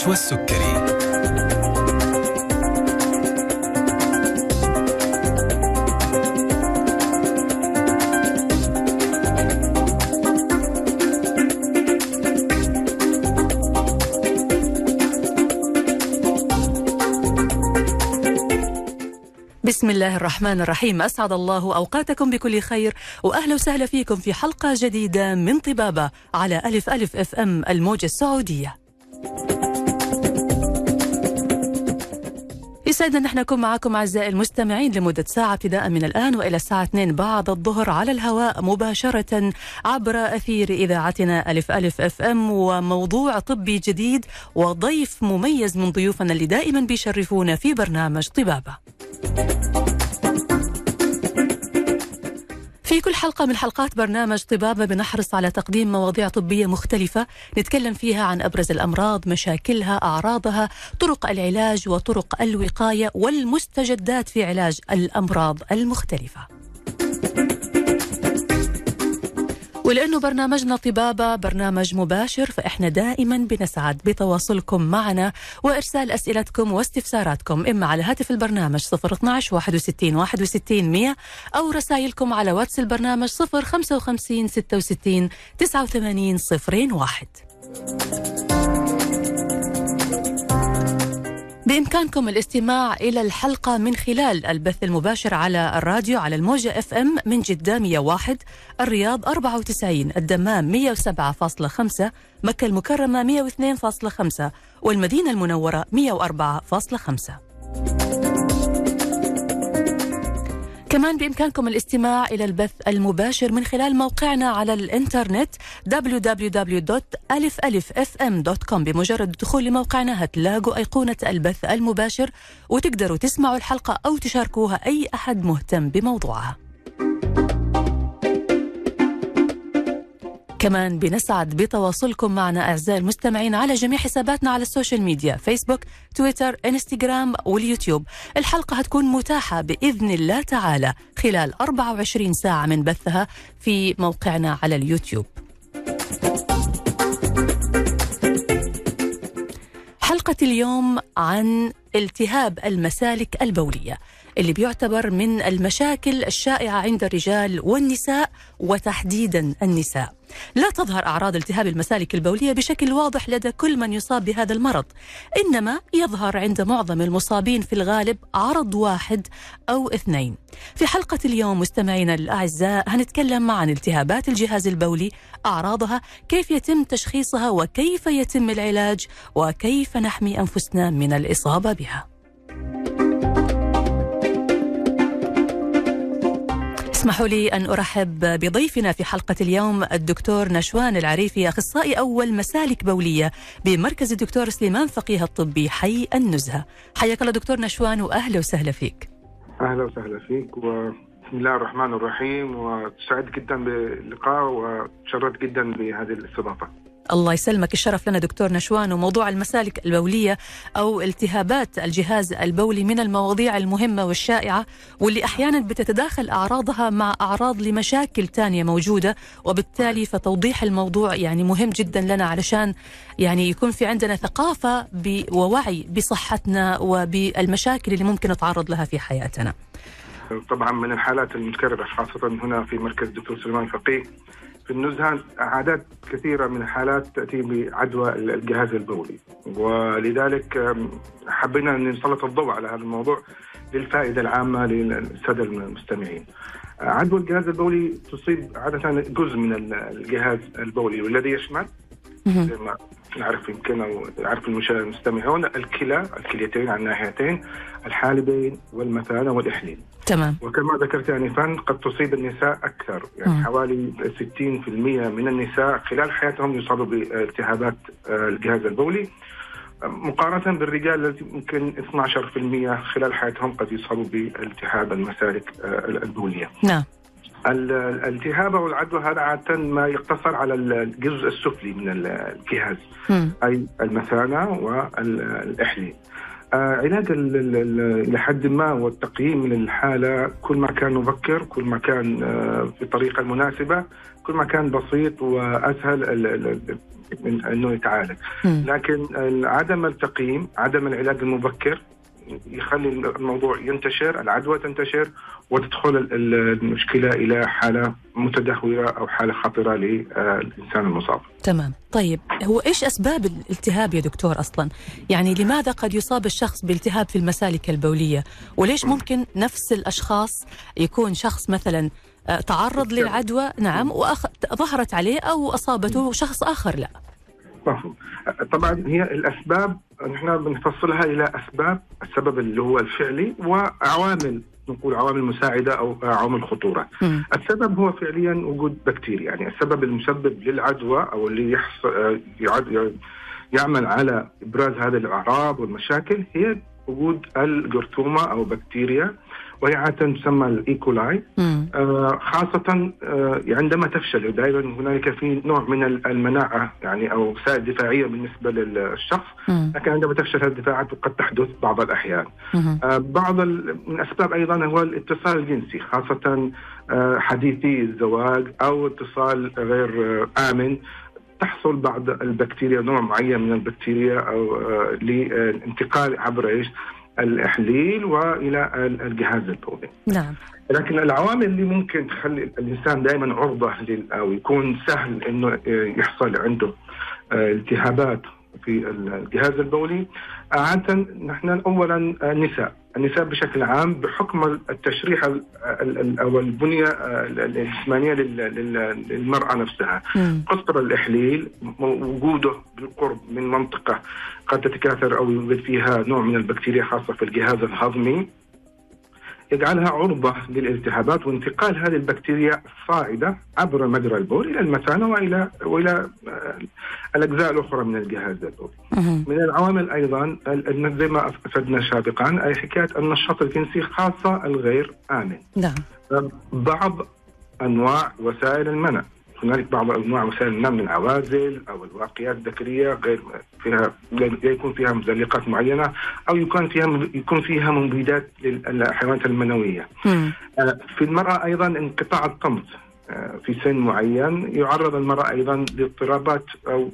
نشوى السكري بسم الله الرحمن الرحيم. أسعد الله أوقاتكم بكل خير وأهلا وسهلا فيكم في حلقة جديدة من طبابة على ألف ألف أف أم الموجة السعودية. يسعدنا نحن نكون معكم أعزائي المستمعين لمدة ساعة ابتداء من الآن وإلى الساعة 2 بعد الظهر على الهواء مباشرة عبر أثير إذاعتنا ألف ألف أف أم وموضوع طبي جديد وضيف مميز من ضيوفنا اللي دائما بيشرفونا في برنامج طبابة. في كل حلقة من حلقات برنامج طبابة بنحرص على تقديم مواضيع طبية مختلفة نتكلم فيها عن أبرز الأمراض مشاكلها أعراضها طرق العلاج وطرق الوقاية والمستجدات في علاج الأمراض المختلفة. ولأنه برنامجنا طبابة برنامج مباشر فإحنا دائما بنسعد بتواصلكم معنا وإرسال أسئلتكم واستفساراتكم إما على هاتف البرنامج 012 61 61 100 أو رسائلكم على واتس البرنامج 055 66 89 01 بإمكانكم الاستماع إلى الحلقة من خلال البث المباشر على الراديو على الموجة اف ام من جدة 101 الرياض 94 الدمام 107.5 مكة المكرمة 102.5 والمدينة المنورة 104.5 كمان بإمكانكم الاستماع إلى البث المباشر من خلال موقعنا على الإنترنت www.alifalifm.com بمجرد الدخول لموقعنا هتلاقوا أيقونة البث المباشر وتقدروا تسمعوا الحلقة أو تشاركوها أي أحد مهتم بموضوعها. كمان بنسعد بتواصلكم معنا أعزائي المستمعين على جميع حساباتنا على ال social media فيسبوك تويتر إنستغرام واليوتيوب. الحلقة هتكون متاحة بإذن الله تعالى خلال 24 ساعة من بثها في موقعنا على اليوتيوب. حلقة اليوم عن التهاب المسالك البولية. اللي بيعتبر من المشاكل الشائعة عند الرجال والنساء وتحديدا النساء. لا تظهر أعراض التهاب المسالك البولية بشكل واضح لدى كل من يصاب بهذا المرض إنما يظهر عند معظم المصابين في الغالب عرض واحد أو اثنين. في حلقة اليوم مستمعينا الأعزاء هنتكلم عن التهابات الجهاز البولي أعراضها كيف يتم تشخيصها وكيف يتم العلاج وكيف نحمي أنفسنا من الإصابة بها. اسمحوا لي أن أرحب بضيفنا في حلقة اليوم الدكتور نشوان العريفي أخصائي أول مسالك بولية بمركز الدكتور سليمان فقيه الطبي حي النزهة حياك الله دكتور نشوان وأهلا وسهلا فيك أهلا وسهلا فيك و... بسم الله الرحمن الرحيم وسعيد جدا باللقاء وتشرفت جدا بهذه الاستضافة. الله يسلمك. الشرف لنا دكتور نشوان وموضوع المسالك البولية أو التهابات الجهاز البولي من المواضيع المهمة والشائعة واللي أحيانا بتتداخل أعراضها مع أعراض لمشاكل تانية موجودة وبالتالي فتوضيح الموضوع يعني مهم جدا لنا علشان يعني يكون في عندنا ثقافة ووعي بصحتنا وبالمشاكل اللي ممكن نتعرض لها في حياتنا. طبعا من الحالات المتكررة خاصة هنا في مركز دكتور سليمان فقيه. في النزهة أعداد كثيرة من الحالات تأتي بعدوى الجهاز البولي. ولذلك حبينا أن نسلط الضوء على هذا الموضوع للفائدة العامة للسادة المستمعين. عدوى الجهاز البولي تصيب عادة جزء من الجهاز البولي والذي يشمل؟ نعرف يمكن أو يعرف المستمعون الكلى الكليتين على الناحيتين الحالبين والمثانة والإحليل. تمام. وكما ذكرت انفا قد تصيب النساء أكثر يعني م. حوالي 60% من النساء خلال حياتهم يصابوا بالتهابات الجهاز البولي مقارنة بالرجال الذي يمكن 12% خلال حياتهم قد يصابوا بالتهاب المسالك البولية. نعم. الالتهاب أو العدوى هذا عادة ما يقتصر على الجزء السفلي من الجهاز. م. أي المثانة والإحلي. آه علاج لحد ما والتقييم للحالة. كل ما كان مبكر كل ما كان آه في الطريقة المناسبة كل ما كان بسيط وأسهل من أنه يتعالج. لكن عدم التقييم عدم العلاج المبكر يخلي الموضوع ينتشر العدوى تنتشر وتدخل المشكلة إلى حالة متدهورة أو حالة خطرة للإنسان المصاب. تمام. طيب هو إيش أسباب الالتهاب يا دكتور أصلا؟ يعني لماذا قد يصاب الشخص بالتهاب في المسالك البولية؟ وليش ممكن نفس الأشخاص يكون شخص مثلا آه، تعرض للعدوى؟ نعم وظهرت عليه أو أصابته شخص آخر لا. طبعا هي الأسباب نحن بنفصلها إلى أسباب السبب اللي هو الفعلي وعوامل نقول عوامل مساعدة أو عوامل خطورة. م. السبب هو فعليا وجود بكتيريا يعني السبب المسبب للعدوى أو اللي يحصل يعمل على إبراز هذه الأعراض والمشاكل هي وجود الجرثومة أو بكتيريا وهي عاده تسمى الإيكولاي. آه خاصة آه عندما تفشل دائما هنالك في نوع من المناعة يعني أو وسائل دفاعية بالنسبة للشخص. لكن عندما تفشل هذه الدفاعات قد تحدث بعض الأحيان. آه بعض من الاسباب أيضا هو الاتصال الجنسي خاصة آه حديثي الزواج أو اتصال غير آه آمن. تحصل بعض البكتيريا نوع معين من البكتيريا أو آه للانتقال عبر إيش؟ الإحليل وإلى الجهاز البولي. نعم. لكن العوامل اللي ممكن تخلي الإنسان دائما عرضة أو يكون سهل إنه يحصل عنده آه، التهابات في الجهاز البولي. عادة نحن أولا النساء النساء بشكل عام بحكم التشريح أو البنية الجسمانية للمرأة نفسها. قصر الإحليل وجوده بالقرب من منطقة قد تتكاثر أو يوجد فيها نوع من البكتيريا خاصة في الجهاز الهضمي. يجعلها عرضة للالتهابات وانتقال هذه البكتيريا الصاعدة عبر مجرى البول إلى المثانة وإلى وإلى آه، الأجزاء الأخرى من الجهاز البولي. من العوامل أيضا زي ما أفدنا سابقا أي حكاية النشاط الجنسي خاصة الغير آمن. نعم. بعض أنواع وسائل المنع هنالك بعض أنواع وسائل النم من العوازل أو الواقيات الذكرية غير فيها يكون فيها مزلقات معينة أو يكون فيها يكون فيها مبيدات للحيوانات المنوية. آه، في المرأة أيضا انقطاع الطمث آه، في سن معين يعرض المرأة أيضا لاضطرابات أو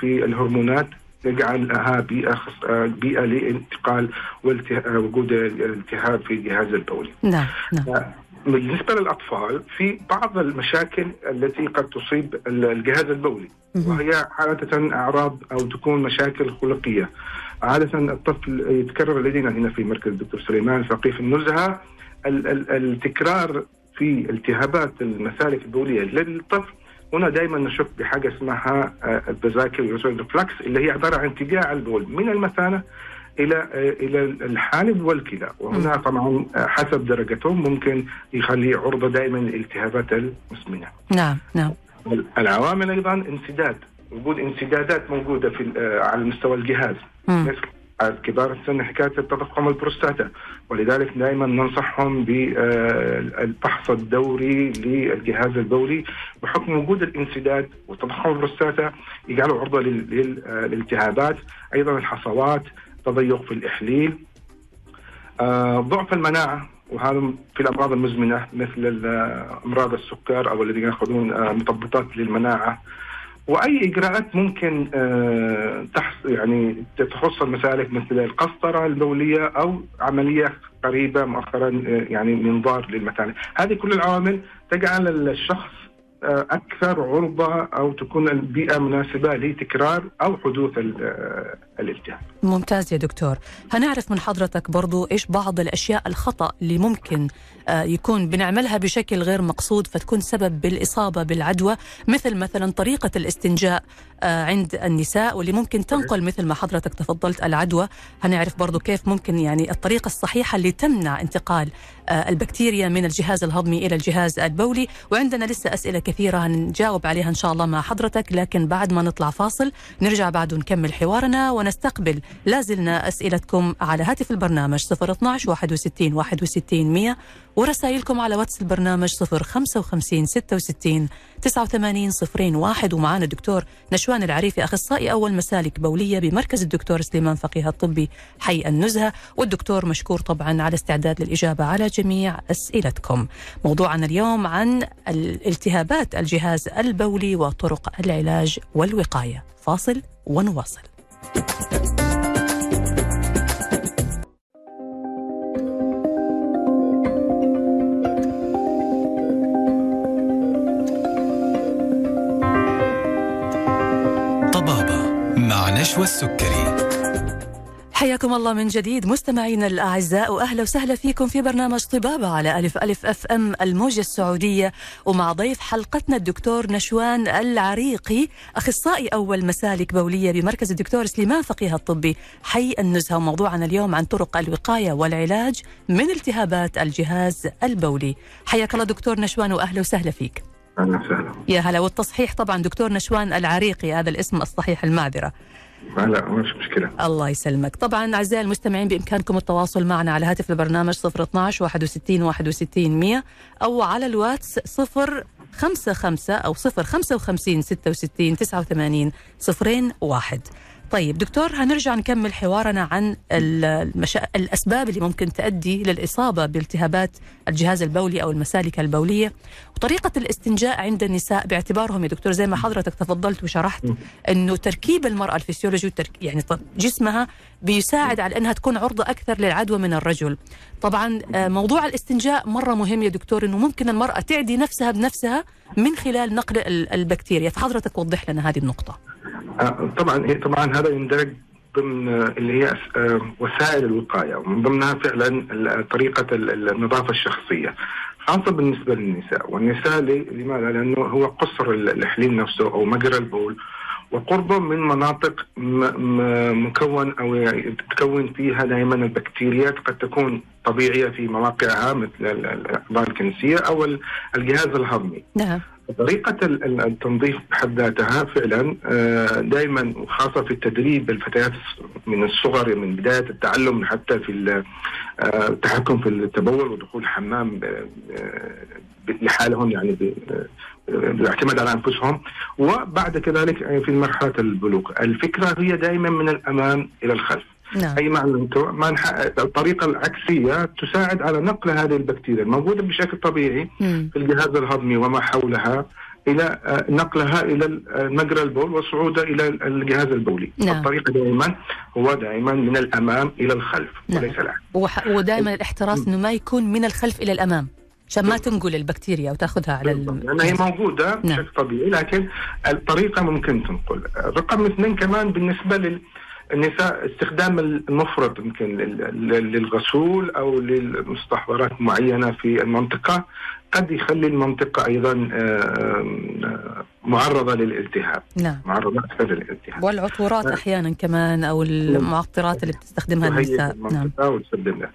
في الهرمونات يجعلها بيئة آه، بيئة لانتقال وجود الالتهاب في الجهاز البولي. نعم نعم. بالنسبة للأطفال في بعض المشاكل التي قد تصيب الجهاز البولي وهي عادة أعراض أو تكون مشاكل خلقية. عادة الطفل يتكرر لدينا هنا في مركز الدكتور سليمان فقيه في النزهه التكرار في التهابات المسالك البولية للطفل. هنا دائما نشك بحاجة اسمها ال vesical reflux اللي هي عبارة عن اتجاه البول. من المثانة إلى إلى الحالب والكلى وهنا طبعا حسب درجتهم ممكن يخليه عرضة دائما للالتهابات المزمنه. نعم نعم. العوامل أيضا انسداد وجود انسدادات موجودة في على مستوى الجهاز. مثل كبار السن حكاية التضخم البروستاتا ولذلك دائما ننصحهم بالفحص الدوري للجهاز البولي. بحكم وجود الانسداد وتضخم البروستاتا يجعله عرضة للالتهابات. أيضا الحصوات تضيق في الإحليل. آه ضعف المناعة وهذا في الأمراض المزمنة مثل أمراض السكر أو الذين يأخذون آه مثبطات للمناعة. وأي إجراءات ممكن آه يعني تخص المسالك مثل القسطرة البولية أو عملية قريبة مؤخرا يعني منظار للمثانة، هذه كل العوامل تجعل الشخص أكثر عرضة أو تكون البيئة مناسبة لتكرار أو حدوث آه، الالتهاب. ممتاز يا دكتور، هنعرف من حضرتك برضو إيش بعض الأشياء الخطأ اللي ممكن يكون بنعملها بشكل غير مقصود فتكون سبب بالإصابة بالعدوى، مثل مثلا طريقة الاستنجاء عند النساء واللي ممكن تنقل مثل ما حضرتك تفضلت العدوى، هنعرف برضو كيف ممكن يعني الطريقة الصحيحة اللي تمنع انتقال البكتيريا من الجهاز الهضمي إلى الجهاز البولي، وعندنا لسه أسئلة كثيرة هنجاوب عليها إن شاء الله مع حضرتك لكن بعد ما نطلع فاصل نرجع بعد ونكمل حوارنا ونستقبل. لازلنا أسئلتكم على هاتف البرنامج 012 61 61 100 ورسائلكم على واتس البرنامج 055 66 89 01 ومعنا الدكتور نشوان العريفي أخصائي أول مسالك بولية بمركز الدكتور سليمان فقيه الطبي حي النزهة. والدكتور مشكور طبعا على استعداد للإجابة على جميع أسئلتكم. موضوعنا اليوم عن الالتهابات الجهاز البولي وطرق العلاج والوقاية. فاصل ونواصل. طبابة نشوى السكري. حياكم الله من جديد مستمعينا الأعزاء وأهلا وسهلا فيكم في برنامج طبابة على ألف ألف أف أم الموجة السعودية ومع ضيف حلقتنا الدكتور نشوان العريقي أخصائي أول مسالك بولية بمركز الدكتور سليمان فقيه الطبي. حي النزهة وموضوعنا اليوم عن طرق الوقاية والعلاج من التهابات الجهاز البولي. حياك الله دكتور نشوان وأهلا وسهلا فيك. أهلا وسهلا. يا هلا والتصحيح طبعا دكتور نشوان العريقي هذا الاسم الصحيح المعذرة. لا مش مشكلة. الله يسلمك. طبعا أعزائي المستمعين بإمكانكم التواصل معنا على هاتف البرنامج 012 61 61 100 أو على الواتس 0 خمسة خمسة أو صفر خمسة وخمسين ستة وستين تسعة وثمانين صفرين واحد. طيب دكتور هنرجع نكمل حوارنا عن المشا... الأسباب اللي ممكن تؤدي للإصابة بالتهابات الجهاز البولي أو المسالك البولية. وطريقة الاستنجاء عند النساء باعتبارهم يا دكتور زي ما حضرتك تفضلت وشرحت أنه تركيب المرأة الفسيولوجي والترك... يعني جسمها بيساعد على أنها تكون عرضة أكثر للعدوى من الرجل. طبعا موضوع الاستنجاء مرة مهم يا دكتور أنه ممكن المرأة تعدي نفسها بنفسها من خلال نقل البكتيريا فحضرتك وضح لنا هذه النقطة. طبعا طبعا هذا يندرج ضمن اللي هي وسائل الوقاية ومن ضمنها فعلا طريقة النظافة الشخصية خاصة بالنسبة للنساء. والنساء لماذا؟ لأنه هو قصر الحليل نفسه أو مجرى البول وقربه من مناطق مكون أو تتكون فيها دائما البكتيريات قد تكون طبيعية في مواقعها مثل الأعضاء الكنسية أو الجهاز الهضمي. نعم. طريقة التنظيف بحد ذاتها فعلا دائما وخاصة في التدريب الفتيات من الصغر من بداية التعلم حتى في التحكم في التبول ودخول الحمام لحالهم يعني بالاعتماد على أنفسهم وبعد كذلك في مرحلة البلوغ، الفكرة هي دائما من الأمام إلى الخلف. نعم. أي معنى الطريقة العكسية تساعد على نقل هذه البكتيريا الموجودة بشكل طبيعي مم. في الجهاز الهضمي وما حولها إلى نقلها إلى مجرى البول وصعودها إلى الجهاز البولي نعم. الطريقة دائما هو دائما من الأمام إلى الخلف نعم. وليس العكس وح- ودائما الاحتراس إنه ما يكون من الخلف إلى الأمام عشان ما تنقل البكتيريا وتأخذها على لأن ال... هي موجودة نعم. بشكل طبيعي لكن الطريقة ممكن تنقل رقم اثنين كمان بالنسبة لل النساء استخدام المفرط يمكن لل- لل- للغسول أو للمستحضرات معينة في المنطقة قد يخلي المنطقة أيضا معرضة للالتهاب. نعم. معرضة أكثر للالتهاب. والعطورات أحيانا كمان أو المعطرات اللي بتستخدمها النساء. نعم. وتسبب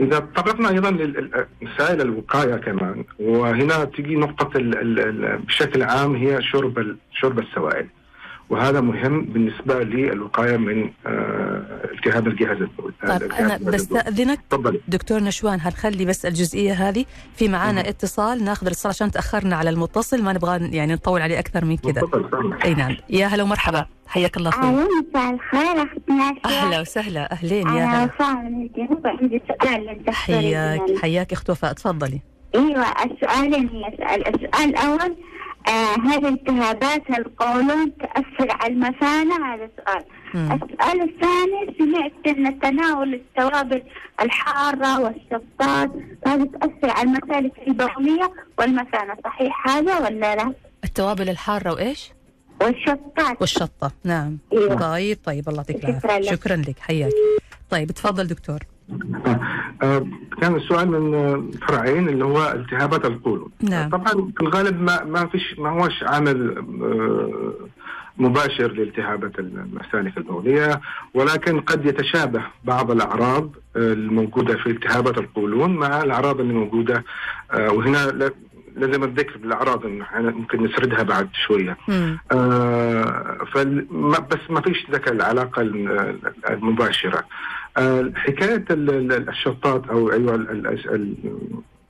إذا تطرقنا أيضا لوسائل الوقاية كمان وهنا تجي نقطة ال ال ال بشكل عام هي شرب شرب السوائل. وهذا مهم بالنسبة للوقاية من آه، التهاب الجهاز البولي طيب التهاب أنا. بستأذنك. تفضلي دكتور نشوان هنخلي بس الجزئية هذه في معانا اتصال ناخذ الاتصال عشان تأخرنا على المتصل ما نبغى يعني نطول عليه أكثر من كذا. أي نعم. يا هلا ومرحبا. حياك الله أخوي أهلا مساء الخير أهلا وسهلا. أهلين يا أنا هلا عندي سؤال حياك. حياك أخت وفاء. تفضلي. أيوة السؤالين هي سؤال السؤال الأول آه هل التهابات القولون تأثر على المثانة هذا سؤال مم. السؤال الثاني سمعت أن تناول التوابل الحارة والشطات هذه تأثر على المسالك البولية والمثانة صحيح هذا ولا لا؟ التوابل الحارة وإيش والشطات والشطة نعم أيوة. طيب طيب الله يعطيك شكراً لك. شكرا لك حياك طيب تفضل دكتور كان السؤال من آه، فرعين اللي هو التهابات القولون نعم. طبعا في الغالب ما ما فيش ما هوش عامل آه، مباشر لالتهابات المسالك البولية ولكن قد يتشابه بعض الأعراض آه، الموجودة في التهابات القولون مع الأعراض اللي موجودة آه، وهنا لا- لازم الذكر بالأعراض إحنا ممكن نسردها بعد شوية مم. آه، فال- ما- بس ما فيش ذاك العلاقة الم- المباشرة آه، حكاية ال- ال- الشطات أو أيوه ال- ال- ال-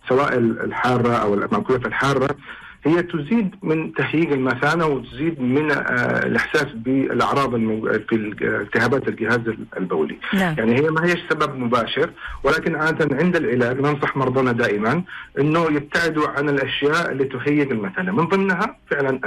السوائل الحارة أو المأكولات الحارة هي تزيد من تهيج المثانة وتزيد من آه، الإحساس بالأعراض في التهابات الجهاز البولي. نعم يعني هي ما هيش سبب مباشر ولكن عادة عند العلاج ننصح مرضانا دائما إنه يبتعدوا عن الأشياء اللي تهيج المثانة من ضمنها فعلا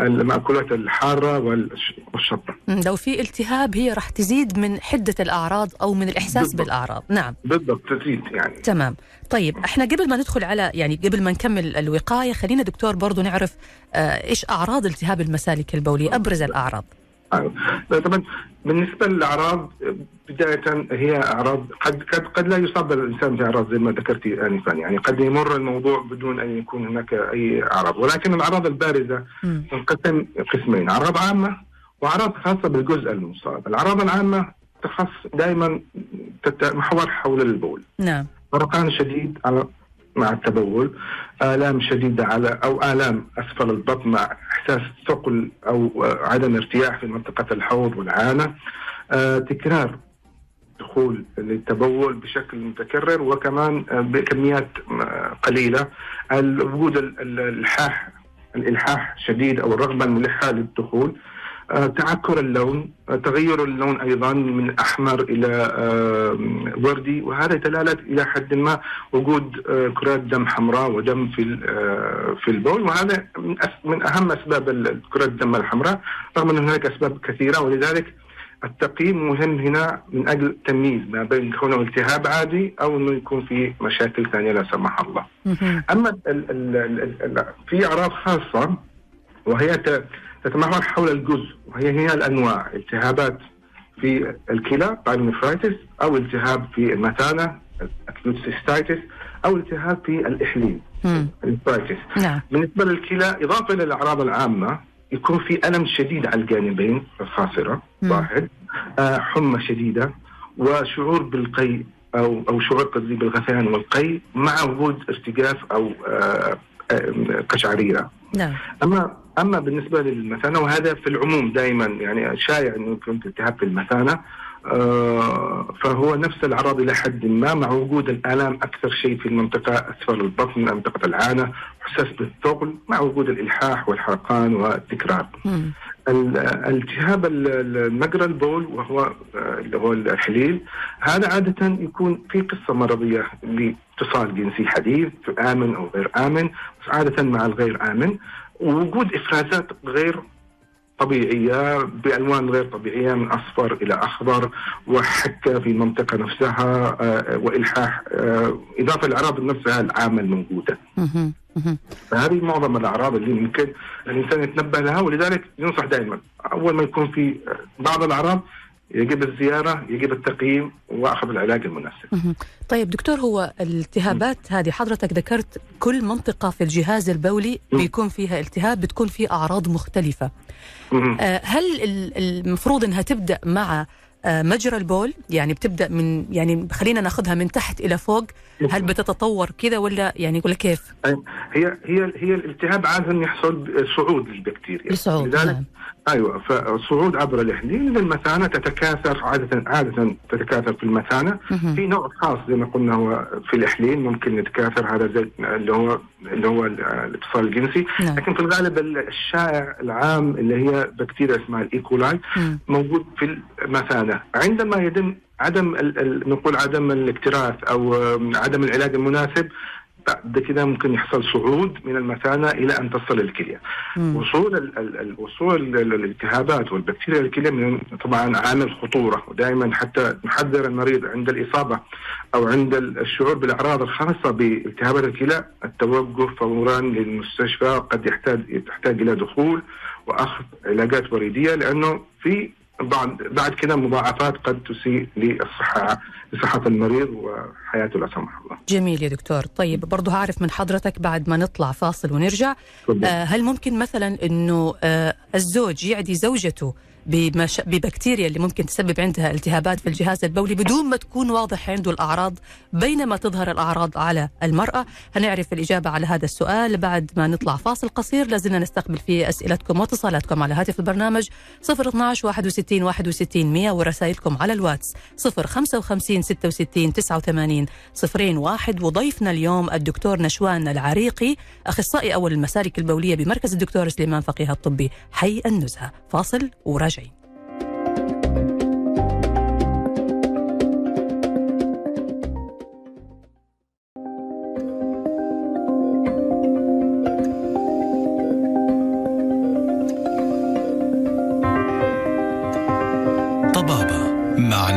المأكولات الحارة والش- والشطة. مم، لو في التهاب هي راح تزيد من حدة الأعراض أو من الإحساس بالضبط. بالأعراض. نعم. بالضبط تزيد يعني. تمام. طيب إحنا قبل ما ندخل على يعني قبل ما نكمل الوقاية خلينا دكتور برضو نعرف آه إيش أعراض التهاب المسالك البولية؟ أبرز الأعراض. طبعا بالنسبة للأعراض بداية هي أعراض قد قد قد لا يصاب الإنسان بأعراض زي ما ذكرتي انفا يعني قد يمر الموضوع بدون أن يكون هناك أي أعراض. ولكن الأعراض البارزة. تنقسم قسمين أعراض عامة وأعراض خاصة بالجزء المصاب. الأعراض العامة تخص دائما تتمحور حول البول. نعم. سرطان شديد على مع التبول آلام شديدة على أو آلام أسفل البطن مع إحساس ثقل أو آه، عدم ارتياح في منطقة الحوض والعانة. آه، تكرار دخول للتبول بشكل متكرر وكمان آه، بكميات آه، قليلة. وجود ال- ال- الإلحاح الإلحاح شديد أو الرغبة الملحة للدخول. تعكر اللون آه، تغير اللون أيضا من أحمر إلى آه، وردي وهذا دلالة إلى حد ما وجود آه، كرات دم حمراء ودم في آه، في البول وهذا من أهم أسباب كرات الدم الحمراء رغم أن هناك أسباب كثيرة ولذلك التقييم مهم هنا من أجل تمييز ما بين كونه التهاب عادي أو أنه يكون في مشاكل ثانية لا سمح الله. أما ال ال ال ال في أعراض خاصة وهي تتمحور حول الجزء وهي هي الأنواع التهابات في الكلى pyelonephritis أو التهاب في المثانه acute cystitis أو التهاب في الاحليل مم. ال urethritis. نعم بالنسبة للكلى إضافة إلى الأعراض العامة يكون في ألم شديد على الجانبين الخاصرة. واحد آه حمى شديدة وشعور بالقيء أو أو شعور قصدي بالغثيان والقيء مع وجود ارتجاف أو آه آه قشعريرة نعم أما أما بالنسبة للمثانة وهذا في العموم دائما يعني شائع إنه يكون التهاب في المثانه آه فهو نفس الأعراض إلى حد ما مع وجود الآلام أكثر شيء في المنطقة أسفل البطن منطقه العانه احساس بالثقل مع وجود الإلحاح والحرقان والتكرار. الالتهاب ال- ال- مجرى البول وهو آه، اللي هو الحليل هذا عادة يكون في قصة مرضية لاتصال جنسي حديث آمن أو غير آمن بس عادة مع الغير آمن ووجود إفرازات غير طبيعية بألوان غير طبيعية من أصفر إلى أخضر وحكة في المنطقة نفسها آه، وإلحاح آه، إضافة للأعراض نفسها العامة الموجودة. فهذه معظم الأعراض اللي ممكن الإنسان يتنبه لها ولذلك ينصح دائما أول ما يكون في بعض الأعراض يجب الزيارة يجب التقييم وأخذ العلاج المناسب. طيب دكتور هو الالتهابات هذه حضرتك ذكرت كل منطقة في الجهاز البولي. بيكون فيها التهاب بتكون فيه أعراض مختلفة. آه، هل ال- المفروض إنها تبدأ مع آه، مجرى البول يعني بتبدأ من يعني خلينا ناخذها من تحت إلى فوق هل بتتطور كذا ولا يعني ولا كيف؟ هي هي هي الالتهاب عادة يحصل صعود للبكتيريا لذلك نعم أيوه فالصعود عبر الاحليل للمثانه تتكاثر عاده عادة تتكاثر في المثانة. في نوع خاص زي ما قلنا هو في الاحليل ممكن يتكاثر هذا زي اللي هو اللي هو ال- الاتصال الجنسي نعم لكن في الغالب الشائع العام اللي هي بكتيريا اسمها الإيكولاي. موجود في المثانة عندما يتم عدم نقول عدم الاكتراث أو عدم العلاج المناسب بعد كده ممكن يحصل صعود من المثانة إلى أن تصل الكلية. مم. وصول ال- ال- ال- وصول ال- الالتهابات والبكتيريا للكليه من طبعا عامل خطورة ودائما حتى نحذر المريض عند الإصابة أو عند ال- الشعور بالأعراض الخاصة بالتهابات الكلى التوجه فورا للمستشفى قد يحتاج تحتاج إلى دخول وأخذ علاجات وريدية لأنه في بعد بعد كده مضاعفات قد تسيء للصحة لصحة المريض وحياته لا سمح الله. جميل يا دكتور طيب برضه هعرف من حضرتك بعد ما نطلع فاصل ونرجع. آه، هل ممكن مثلا إنه آه، الزوج يعدي زوجته بمش... ببكتيريا اللي ممكن تسبب عندها التهابات في الجهاز البولي بدون ما تكون واضح عنده الأعراض بينما تظهر الأعراض على المرأة. هنعرف الإجابة على هذا السؤال بعد ما نطلع فاصل قصير. لازلنا نستقبل فيه أسئلتكم واتصالاتكم على هاتف البرنامج 012 61 61 100 ورسائلكم على الواتس 055 66 89 صفرين واحد. وضيفنا اليوم الدكتور نشوان العريقي أخصائي أول المسالك البولية بمركز الدكتور سليمان فقيه الطبي. حي النزهة. فاصل وراجعين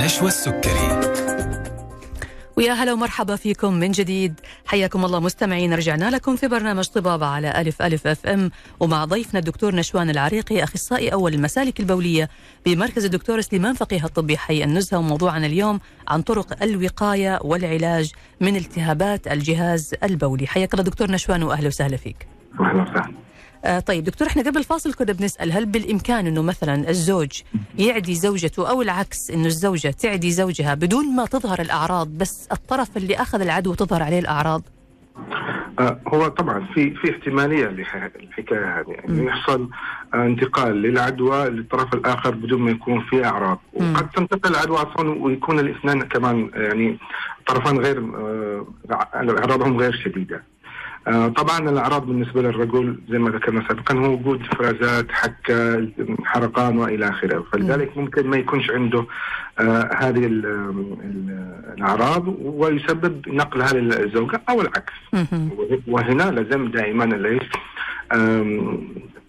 مع نشوى السكري. ويا هلا ومرحبا فيكم من جديد. حياكم الله مستمعين رجعنا لكم في برنامج طبابة على ألف ألف FM. ومع ضيفنا الدكتور نشوان العريقي أخصائي أول المسالك البولية بمركز الدكتور سليمان فقيه الطبي حي النزهة وموضوعنا اليوم عن طرق الوقاية والعلاج من التهابات الجهاز البولي. حياك الله دكتور نشوان وأهلا وسهلا فيك. أهلا وسهلا. آه طيب دكتور إحنا قبل الفاصل كنا بنسأل هل بالإمكان إنه مثلا الزوج يعدي زوجته أو العكس إنه الزوجة تعدي زوجها بدون ما تظهر الأعراض بس الطرف اللي أخذ العدوى تظهر عليه الأعراض؟ آه، هو طبعا في في احتمالية للحكاية هذه. يعني يحصل آه، انتقال للعدوى للطرف الآخر بدون ما يكون في أعراض. وقد تنتقل العدوى أصلا ويكون الاثنين كمان يعني طرفان غير اعراضهم غير شديدة. طبعا الأعراض بالنسبة للرجل زي ما ذكرنا سابقا هو وجود افرازات حكه حرقان وإلى آخره. فلذلك ممكن ما يكونش عنده آه، هذه ال- ال- الأعراض ويسبب نقلها للزوجه أو العكس. وهنا لازم دائما ليش؟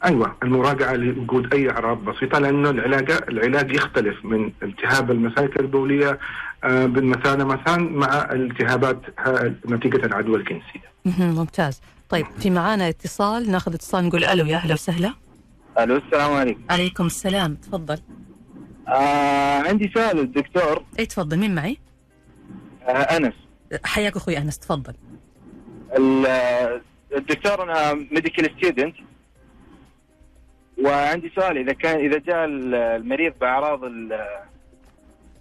أيوه المراجعة لوجود أي أعراض بسيطة لأنه العلاج العلاج يختلف من التهاب المسالك البولية آه، بالمثانة مثلا مع التهابات ها- نتيجة العدوى الجنسيه. مهم. ممتاز. طيب في معانا اتصال ناخذ اتصال نقول ألو يا أهلا وسهلا. ألو السلام عليكم. عليكم السلام تفضل. آه عندي سؤال للدكتور. اي تفضل مين معي؟ آه أنس. حياك أخوي أنس تفضل. ال- آه، الدكتور أنا medical student وعندي سؤال إذا كان إذا جاء ال- المريض بأعراض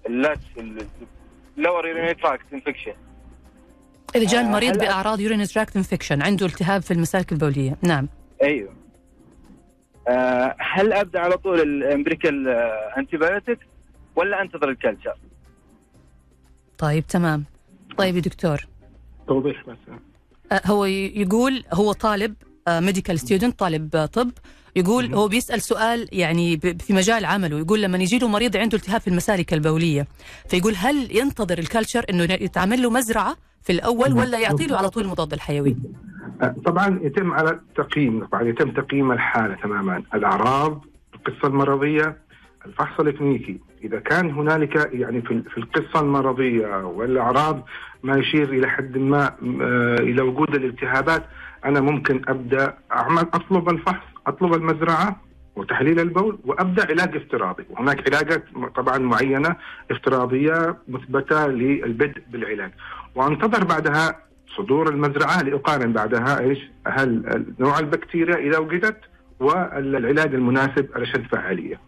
ال- ال LUTS ال lower urinary tract infection اذا جاء آه، المريض بأعراض urinary tract infection عنده التهاب في المسالك البولية. نعم. أيوه. آه هل أبدأ على طول ال empirical antibiotic ولا أنتظر ال culture؟ طيب تمام. طيب يا دكتور. توضيح بس. آه، هو يقول هو طالب medical student طالب آه، طب. يقول هو بيسأل سؤال يعني في مجال عمله. يقول لما يجي له مريض عنده التهاب في المسالك البولية. فيقول هل ينتظر الكلتشر إنه يتعمل له مزرعة في الأول ولا يعطي له على طول المضاد الحيوي؟ آه، طبعا يتم على تقييم طبعا يتم تقييم الحالة تماما. الأعراض القصة المرضية الفحص الكلينيكي إذا كان هنالك يعني في في القصة المرضية والأعراض ما يشير إلى حد ما آه، إلى وجود الالتهابات أنا ممكن أبدأ أعمل أطلب الفحص أطلب المزرعة وتحليل البول وأبدأ علاج افتراضي وهناك علاجات طبعا معينة افتراضية مثبتة للبدء بالعلاج وأنتظر بعدها صدور المزرعة لأقارن بعدها إيش هل نوع البكتيريا إذا وجدت والعلاج المناسب الاشد فعاليه.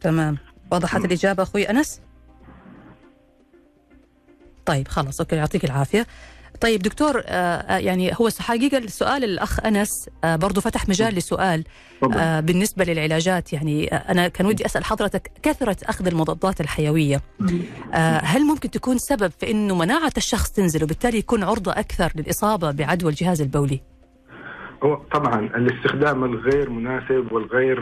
تمام وضحت الإجابة أخوي أنس؟ طيب خلاص أوكي يعطيك العافية. طيب دكتور آه آه، يعني هو حقيقة السؤال الأخ أنس آه برضو فتح مجال لسؤال بالنسبة للعلاجات. يعني أنا كان ودي أسأل حضرتك كثرة أخذ المضادات الحيوية هل ممكن تكون سبب في إنه مناعة الشخص تنزل وبالتالي يكون عرضة أكثر للإصابة بعدوى الجهاز البولي؟ هو طبعا الاستخدام الغير مناسب والغير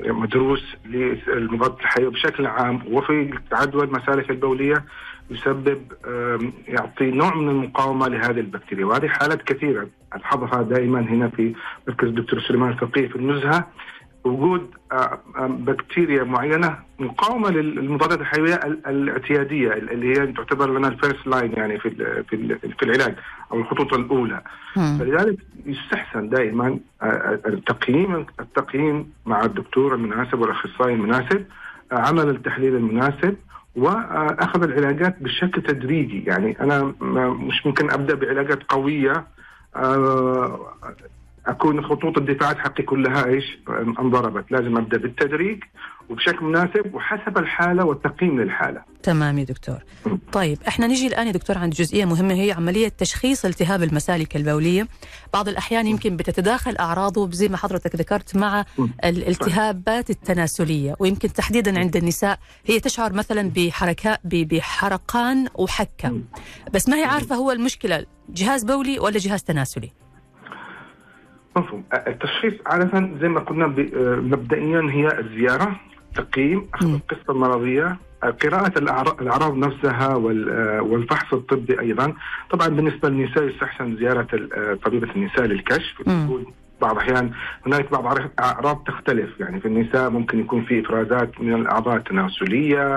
مدروس للمضاد الحيوي بشكل عام وفي عدوى المسالك البولية يسبب يعطي نوع من المقاومة لهذه البكتيريا وهذه حالات كثيرة. الحظها دائما هنا في مركز الدكتور سليمان الفقيه في النزهة. وجود بكتيريا معينة مقاومة للمضادات الحيوية ال- الاعتيادية اللي هي تعتبر لنا ال first line يعني في في في العلاج أو الخطوط الأولى. مم. فلذلك يستحسن دائما التقييم التقييم مع الدكتور المناسب والأخصائي المناسب عمل التحليل المناسب وأخذ العلاجات بشكل تدريجي. يعني أنا مش ممكن أبدأ بعلاجات قوية آه، أكون خطوط الدفاعات حقي كلها إيش؟ انضربت، لازم أبدأ بالتدريج وبشكل مناسب وحسب الحالة والتقييم للحالة. تمام يا دكتور. طيب إحنا نجي الآن يا دكتور عند جزئية مهمة هي عملية تشخيص التهاب المسالك البولية. بعض الأحيان يمكن بتتداخل أعراضه زي ما حضرتك ذكرت مع الالتهابات التناسلية. ويمكن تحديدا عند النساء هي تشعر مثلا بحركات بحرقان وحكة. بس ما هي عارفة هو المشكلة جهاز بولي ولا جهاز تناسلي؟ مفهوم. التشخيص عادة زي ما قلنا آه، مبدئيا هي الزيارة تقييم أخذ. القصة المرضية آه، قراءة الأعرا- الأعراض نفسها آه، والفحص الطبي أيضا. طبعا بالنسبة للنساء يستحسن زيارة طبيبة النساء للكشف. بعض الأحيان هناك بعض أعراض تختلف. يعني في النساء ممكن يكون في إفرازات من الأعضاء التناسلية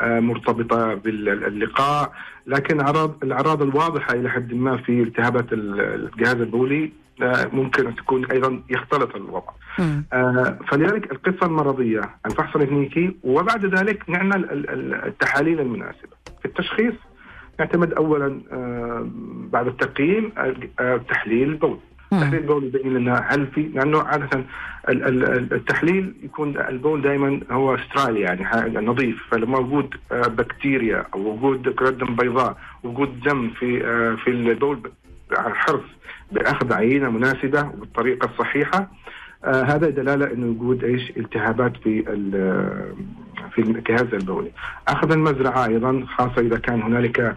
آه، مرتبطة باللقاء. لكن أعراض الأعراض الواضحة إلى حد ما في التهابات ال- الجهاز البولي ممكن تكون أيضا يختلط الوضع. آه، فلذلك القصة المرضية، الفحص الكلينيكي وبعد ذلك نعمل ال- ال- التحاليل المناسبة. في التشخيص نعتمد اولا آه، بعد التقييم آه، تحليل البول. تحليل البول يبين لنا هل في لأنه عادة ال- ال- التحليل يكون البول دائما هو sterile يعني نظيف فلما وجود آه، بكتيريا أو وجود كرات دم بيضاء وجود دم في آه، في البول على الحرص بأخذ عينة مناسبة وبالطريقه الصحيحة آه هذا دلالة إنه وجود إيش التهابات في ال- في الجهاز البولي. أخذ المزرعة أيضا خاصة إذا كان هنالك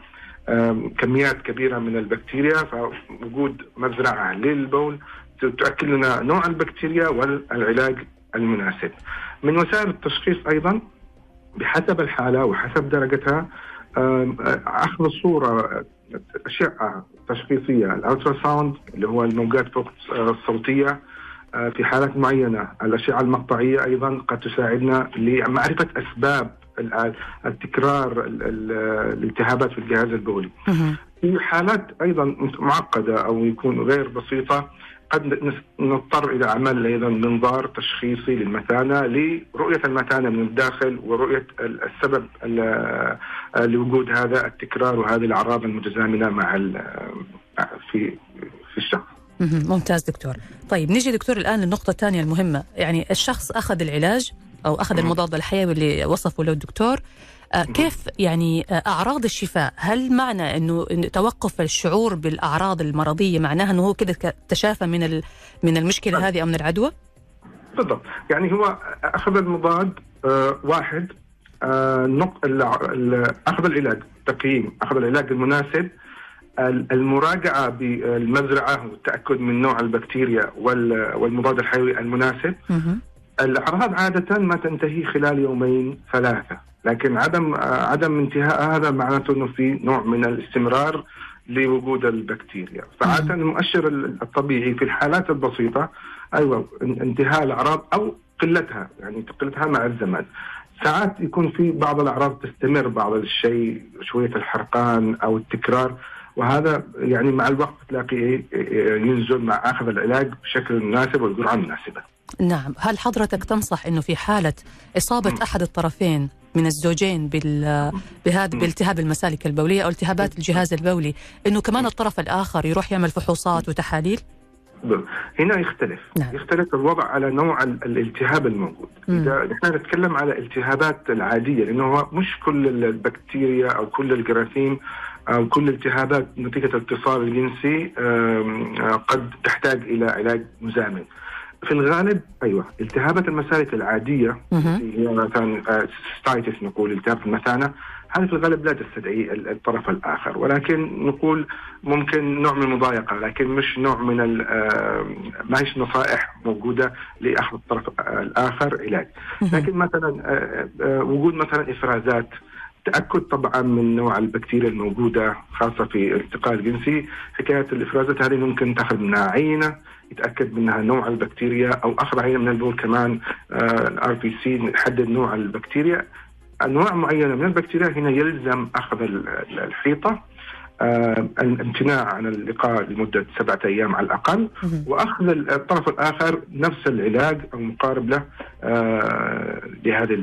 آم، كميات كبيرة من البكتيريا فوجود مزرعة للبول تؤكد لنا نوع البكتيريا والعلاج المناسب. من وسائل التشخيص أيضا بحسب الحالة وحسب درجتها آم، أخذ الصورة أشعة تشخيصية. ال ultrasound اللي هو الموجات فوق الصوتية آه، في حالات معينة. الأشعة المقطعية أيضا قد تساعدنا لمعرفة أسباب ال- التكرار ال- ال- الالتهابات في الجهاز البولي. في حالات أيضا معقدة أو يكون غير بسيطة قد نضطر إلى عمل أيضا منظار تشخيصي للمثانه لرؤية المثانه من الداخل ورؤية ال- السبب ال- لوجود هذا التكرار وهذه الأعراض المتزامنة مع في في الشخص. ممتاز دكتور طيب نيجي دكتور الآن للنقطة الثانية المهمة يعني الشخص أخذ العلاج أخذ مم. المضاد الحيوي اللي وصفه له الدكتور كيف يعني آه، أعراض الشفاء؟ هل معنى أنه توقف الشعور بالأعراض المرضية معناها أنه هو كده تشافى من ال- من المشكلة هذه أو من العدوى؟ بالضبط. يعني هو أخذ المضاد آه واحد آه أخذ العلاج تقييم أخذ العلاج المناسب ال- المراجعة بالمزرعة والتأكد من نوع البكتيريا وال- والمضاد الحيوي المناسب. مهم. الأعراض عادة ما تنتهي خلال يومين ثلاثة. لكن عدم عدم انتهاء هذا معناته إنه في نوع من الاستمرار لوجود البكتيريا. فعادة المؤشر الطبيعي في الحالات البسيطة أيوه إن- انتهاء الأعراض أو قلتها يعني قلتها مع الزمن. ساعات يكون في بعض الأعراض تستمر بعض الشيء شوية الحرقان أو التكرار وهذا يعني مع الوقت تلاقي إيه- إيه ينزل مع اخذ العلاج بشكل مناسب والجرعه المناسبه نعم. هل حضرتك تنصح أنه في حالة إصابة مم. أحد الطرفين من الزوجين بال بهذا. بالتهاب المسالك البولية أو التهابات الجهاز البولي أنه كمان الطرف الآخر يروح يعمل فحوصات وتحاليل؟ ب- هنا يختلف نعم. يختلف الوضع على نوع ال- الالتهاب الموجود مم. إذا نحن نتكلم على الالتهابات العادية لأنه مش كل البكتيريا أو كل الجراثيم أو كل التهابات نتيجة الاتصال الجنسي قد تحتاج إلى علاج مزامن في الغالب أيوه التهابات المسالك العادية. اللي هي مثلا ستايتس نقول التهاب المثانة هذه في الغالب لا تستدعي ال- الطرف الآخر. ولكن نقول ممكن نوع من المضايقة لكن مش نوع من آه، ما هيش نصائح موجودة لأخذ الطرف آه، الآخر علاج لكن مثلا آه، آه، وجود مثلا إفرازات تأكد طبعا من نوع البكتيريا الموجودة خاصة في الالتقاء الجنسي حكاية الإفرازات هذه ممكن تاخذ منها عينة يتأكد منها نوع البكتيريا أو اخذ عينه من البول كمان ال RBC نحدد نوع البكتيريا. انواع معينه من البكتيريا هنا يلزم أخذ ال- ال- الحيطة. الامتناع عن اللقاء لمدة سبعة أيام على الأقل مهم. وأخذ الطرف الآخر نفس العلاج أو مقارب له آه، لهذا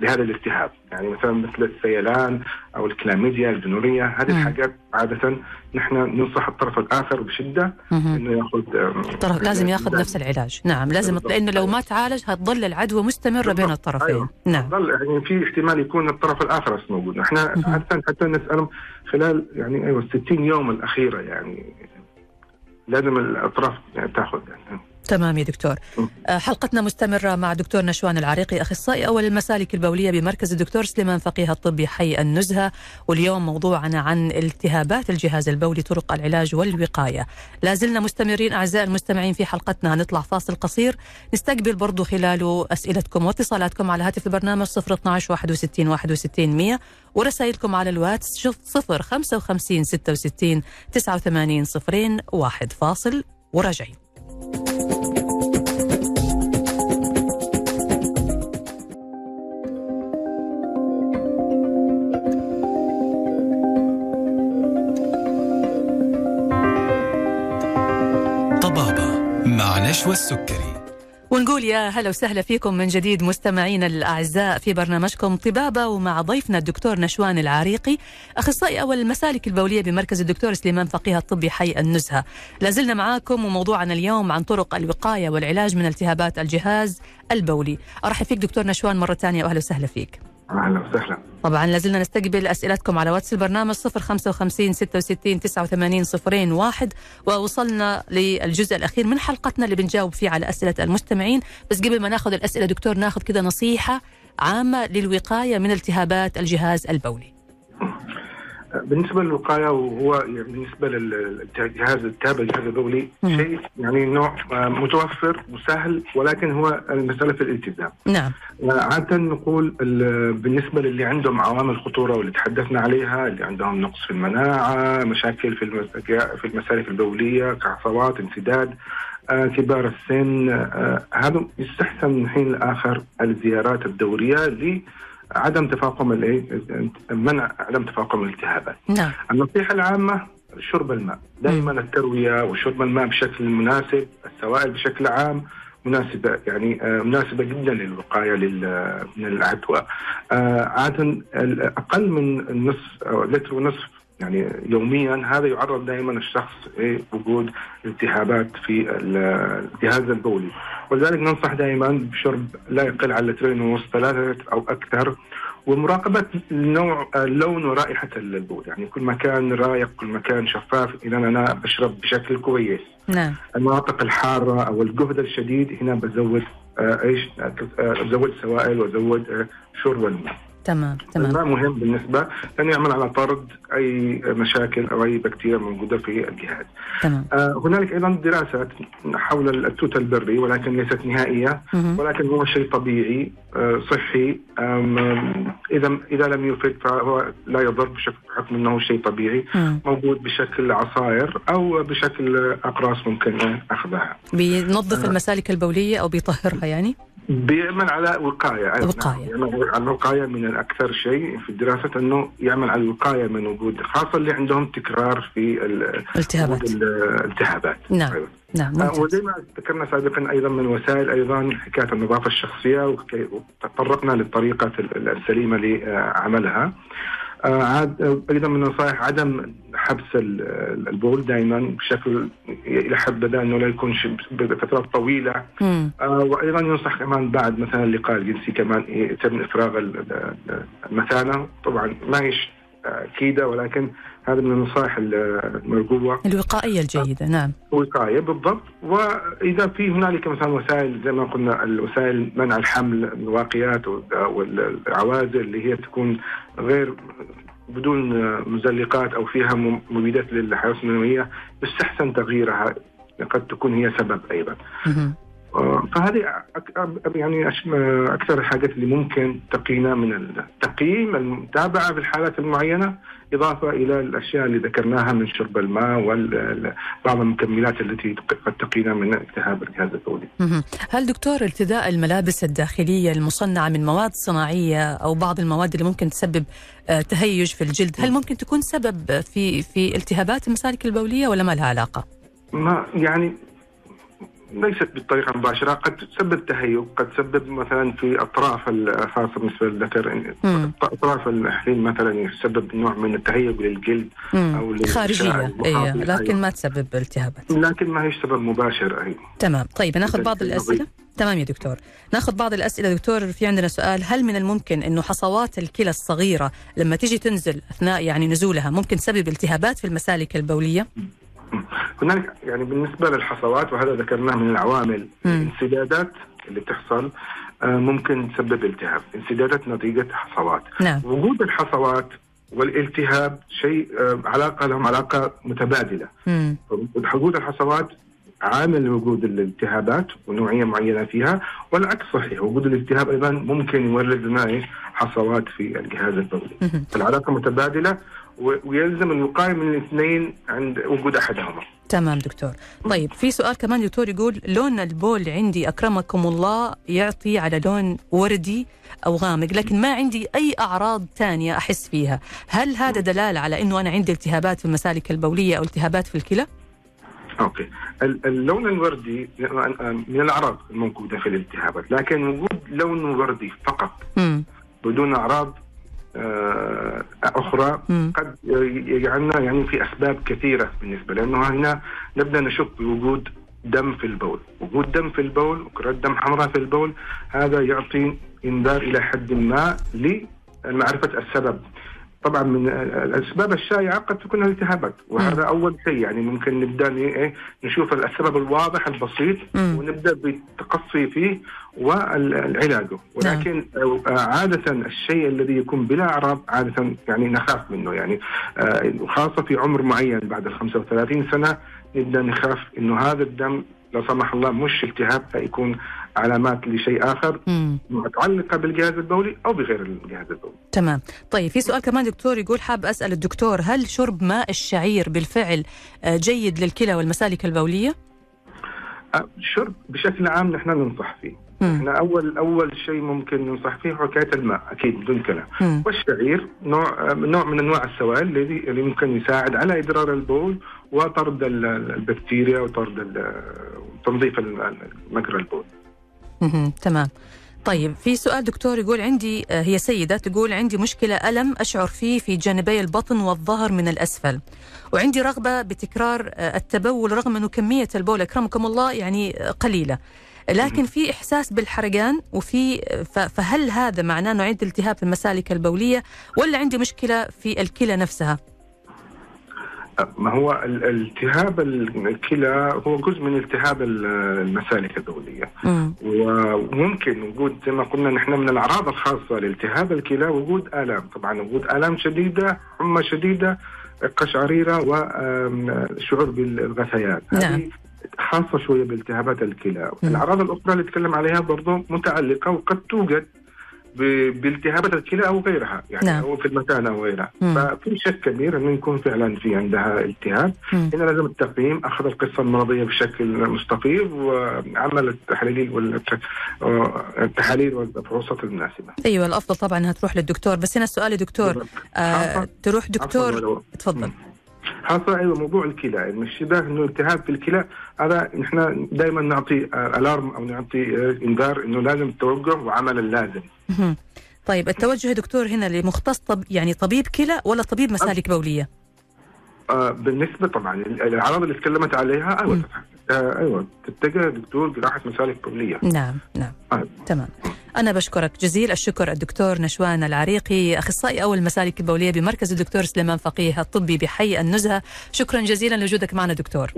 لهذا الالتهاب، يعني مثلا مثل السيلان أو الكلاميديا الجنورية هذه. الحاجات عادة نحن ننصح الطرف الآخر بشدة مهم. إنه يأخذ آم، طرف لازم يأخذ نفس العلاج نعم لازم. لأنه لو ما تعالج هتظل العدوى مستمرة بين. الطرفين أيوة. نعم يعني في احتمال يكون الطرف الآخر بس موجود، إحنا مهم. حتى حتى نسألهم خلال يعني أيوه 60 يوم الأخيرة يعني لازم الأطراف يعني تاخذ يعني تمام يا دكتور. آه، حلقتنا مستمرة مع دكتور نشوان العريقي أخصائي أول المسالك البولية بمركز الدكتور سليمان فقيه الطبي حي النزهة. واليوم موضوعنا عن التهابات الجهاز البولي طرق العلاج والوقاية. لازلنا مستمرين أعزائي المستمعين في حلقتنا. هنطلع فاصل قصير. نستقبل برضو خلاله أسئلتكم واتصالاتكم على هاتف البرنامج 012 61 61 100 ورسائلكم على الواتس 0 55 66 89 صفرين واحد فاصل. وراجعين. مع نشوى السكري ونقول يا هلا وسهلا فيكم من جديد مستمعينا الأعزاء في برنامجكم طبابة ومع ضيفنا الدكتور نشوان العريقي أخصائي أول المسالك البولية بمركز الدكتور سليمان فقيه الطبي حي النزهة. لازلنا معاكم وموضوعنا اليوم عن طرق الوقاية والعلاج من التهابات الجهاز البولي. أرحب فيك دكتور نشوان مرة ثانية وأهلا وسهلا فيك. أهلا وسهلا. طبعا لازلنا نستقبل أسئلتكم على واتس البرنامج 055 66 89 صفرين واحد. ووصلنا للجزء الأخير من حلقتنا اللي بنجاوب فيه على أسئلة المستمعين. بس قبل ما ناخذ الأسئلة دكتور ناخذ كذا نصيحة عامة للوقاية من التهابات الجهاز البولي. بالنسبة للوقاية وهو يعني بالنسبة للجهاز التهاب الجهاز البولي مم. شيء يعني نوع آه، متوفر وسهل ولكن هو المسألة في الالتزام. نعم عادة نقول ال- بالنسبة للي عندهم عوامل خطورة واللي تحدثنا عليها اللي عندهم نقص في المناعة مشاكل في في المسالك البولية كعصبات انسداد آه، كبار السن آه، هذا يستحسن من حين لآخر الزيارات الدورية لعدم تفاقم الإيه؟ منع عدم تفاقم الالتهابات. نعم. النصيحة العامة شرب الماء. دائما التروية وشرب الماء بشكل مناسب السوائل بشكل عام مناسبة يعني آه، مناسبة جدا للوقاية لل- من العدوى. آه، عادة أقل من النصف أو لتر ونصف يعني يوميا هذا يعرض دائما الشخص لوجود التهابات في ال- الجهاز البولي. ولذلك ننصح دائما بشرب لا يقل عن لترين ونصف ثلاثة أو أكثر ومراقبة نوع لون ورائحة البول. يعني كل ما كان رايق كل ما كان شفاف إذا أنا بشرب بشكل كويس. نعم. المناطق الحارة أو الجهد الشديد هنا بزود آه، إيش؟ آه، ازود سوائل وازود آه، شرب الماء. تمام تمام. الماء مهم بالنسبة لأنه يعمل على طرد أي مشاكل أو أي بكتيريا موجودة في الجهاز تمام. آه، هنالك أيضا دراسات حول التوت البري ولكن ليست نهائية مهم. ولكن هو شيء طبيعي آه، صحي إذا إذا لم يفيد فهو لا يضر بشكل بحكم إنه شيء طبيعي مم. موجود بشكل عصائر أو بشكل أقراص ممكن أخذها. بينظف المسالك البولية أو بيطهرها يعني؟ بيعمل على وقاية. وقاية. يعمل على الوقايه من الأكثر شيء في الدراسة إنه يعمل على الوقاية من وجود خاصة اللي عندهم تكرار في ال- التهابات وجود الالتهابات نعم. أيوة. نعم آه، وزي ما ذكرنا سابقا أيضا من وسائل أيضا حكاية النظافة الشخصية وتطرقنا للطريقة ال- السليمة لعملها. آه، عاد آه، أيضا من النصائح عدم حبس ال- البول دائما بشكل إلى حد بدأ انه لا يكون بفترات طويلة مم. آه، وأيضا ينصح كمان بعد مثلا اللقاء الجنسي كمان يتم إفراغ ال- ال- المثانة طبعا ما هيش أكيدة ولكن هذا من النصائح المرجوة. الوقائية الجيدة نعم. وقايه بالضبط. وإذا في هنالك مثلا وسائل زي ما قلنا الوسائل منع الحمل الواقيات والعوازل اللي هي تكون غير بدون مزلقات أو فيها مبيدات للحيوانات المنويه يستحسن تغييرها قد تكون هي سبب أيضا. فهذه أك- يعني أش- أكثر الحاجات اللي ممكن تقينا من التقييم المتابعة بالحالات المعينة إضافة إلى الأشياء اللي ذكرناها من شرب الماء وبعض المكملات التي قد تقينا من التهاب الجهاز البولي. هل دكتور ارتداء الملابس الداخلية المصنعة من مواد صناعية أو بعض المواد اللي ممكن تسبب آه، تهيج في الجلد هل ممكن تكون سبب في في التهابات المسالك البولية ولا ما لها علاقة؟ ما يعني ليست بالطريقة المباشرة قد تسبب تهيؤ قد تسبب مثلا في أطراف خاصة بالنسبة للذكر. أطراف الحليل مثلا يسبب نوع من التهيؤ للجلد مم. أو للإشعاع خارجية المخاطي. أي لكن. ما تسبب التهابات لكن ما هي سبب مباشر اي تمام طيب نأخذ بعض الأسئلة تمام يا دكتور نأخذ بعض الأسئلة دكتور في عندنا سؤال هل من الممكن أنه حصوات الكلى الصغيرة لما تيجي تنزل أثناء يعني نزولها ممكن تسبب التهابات في المسالك البولية؟ هنالك يعني بالنسبة للحصوات وهذا ذكرناه من العوامل. الانسدادات اللي تحصل آه، ممكن تسبب التهاب انسدادات نتيجة حصوات نعم وجود الحصوات والالتهاب شيء آه، علاقة لهم علاقة متبادلة. وجود الحصوات عامل لوجود الالتهابات ونوعية معينة فيها والعكس صحيح وجود الالتهاب أيضا ممكن يولد لنا؟ حصوات في الجهاز البولي. العلاقة متبادلة ويلزم الوقايه من الاثنين عند وجود أحدهما تمام دكتور طيب في سؤال كمان دكتور يقول لون البول عندي أكرمكم الله يعطي على لون وردي أو غامق لكن ما عندي أي أعراض تانية أحس فيها هل هذا دلالة على أنه أنا عندي التهابات في المسالك البولية أو التهابات في الكلى؟ okay ال- اللون الوردي من الأعراض الموجودة في الالتهابات لكن وجود لون وردي فقط. بدون أعراض أخرى مم. قد يجعلنا يعني في أسباب كثيرة بالنسبة لأنه هنا نبدأ نشك بوجود دم في البول، وجود دم في البول وكرات دم حمراء في البول هذا يعطي إنذار إلى حد ما لمعرفة السبب. طبعا من الأسباب الشائعة قد تكون الالتهابات وهذا أول شيء. يعني ممكن نبدأ إيه نشوف السبب الواضح البسيط مم. ونبدأ بالتقصي فيه والعلاجه. ولكن آه، عادة الشيء الذي يكون بلا أعراض عادة يعني نخاف منه. يعني آه، وخاصه في عمر معين بعد ال 35 سنة نبدأ نخاف إنه هذا الدم لا سمح الله مش التهاب فيكون علامات لشيء آخر مم. متعلقة بالجهاز البولي أو بغير الجهاز البولي. تمام طيب في سؤال كمان دكتور يقول حاب أسأل الدكتور هل شرب ماء الشعير بالفعل آه، جيد للكلى والمسالك البولية؟ آه، الشرب بشكل عام نحن ننصح فيه. مم. إحنا أول أول شيء ممكن ننصح فيه حكايه الماء أكيد بدون كلام. مم. والشعير نوع نوع من أنواع السوائل الذي اللي ممكن يساعد على إدرار البول وطرد ال- ال- البكتيريا وطرد تنظيف مجرى البول. تمام. طيب في سؤال دكتور يقول عندي آه، هي سيدة تقول عندي مشكلة ألم أشعر فيه في جانبي البطن والظهر من الأسفل. وعندي رغبة بتكرار آه، التبول رغم أنه كمية البول أكرمكم الله يعني آه، قليلة. لكن في إحساس بالحرقان وفي فهل هذا معناه أنه عندي التهاب في المسالك البولية ولا عندي مشكلة في الكلى نفسها؟ ما هو ال- التهاب الكلى هو جزء من التهاب ال- المسالك البوليه مم. وممكن وجود زي ما قلنا نحن من الأعراض الخاصة لالتهاب الكلى وجود آلام طبعا وجود آلام شديدة حمى شديدة قشعريرة وشعور بالغثيان نعم. هذه خاصة شوية بالتهابات الكلى. الأعراض الأخرى اللي نتكلم عليها برضه متعلقة وقد توجد بالتهابات الكلى أو غيرها يعني نعم. أو في المثانه أو غيرها مم. ففي شك كبير انه يكون فعلا في عندها التهاب مم. هنا لازم التقييم أخذ القصة المرضية بشكل مستفيض وعمل التحاليل والتحاليل والفحوصات المناسبه. أيوة الأفضل طبعا أنها تروح للدكتور بس هنا السؤال يا دكتور آه. تروح دكتور تفضل خاصة أيوه موضوع الكلى مش ده إنه التهاب في الكلى هذا نحن دائما نعطي الارم أو نعطي إنذار إنه لازم التوجه وعمل اللازم. طيب التوجه دكتور هنا لمختص طب يعني طبيب كلى ولا طبيب مسالك بولية؟ آه بالنسبة طبعا الأعراض اللي تكلمت عليها. آه أيوه. تتجه دكتور جراحه مسالك بوليه. نعم نعم. آه. تمام. أنا بشكرك جزيل الشكر الدكتور نشوان العريقي أخصائي أول المسالك البولية بمركز الدكتور سليمان فقيه الطبي بحي النزهة. شكرا جزيلا لوجودك معنا دكتور.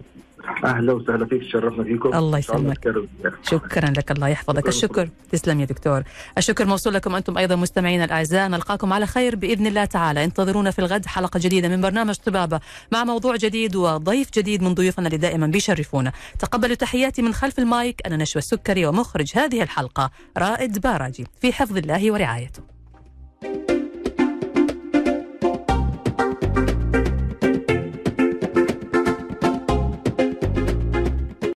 أهلا وسهلا فيك شرفنا فيكم. الله يسلمك. شكرا لك الله يحفظك. الشكر. تسلم يا دكتور. الشكر موصول لكم أنتم أيضا مستمعينا الأعزاء. نلقاكم على خير بإذن الله تعالى. انتظرونا في الغد حلقة جديدة من برنامج طبابة مع موضوع جديد وضيف جديد من ضيوفنا اللي دائما بيشرفونا. تقبلوا تحياتي من خلف المايك. أنا نشوى السكري ومخرج هذه الحلقة رائد باراجي في حفظ الله ورعايته.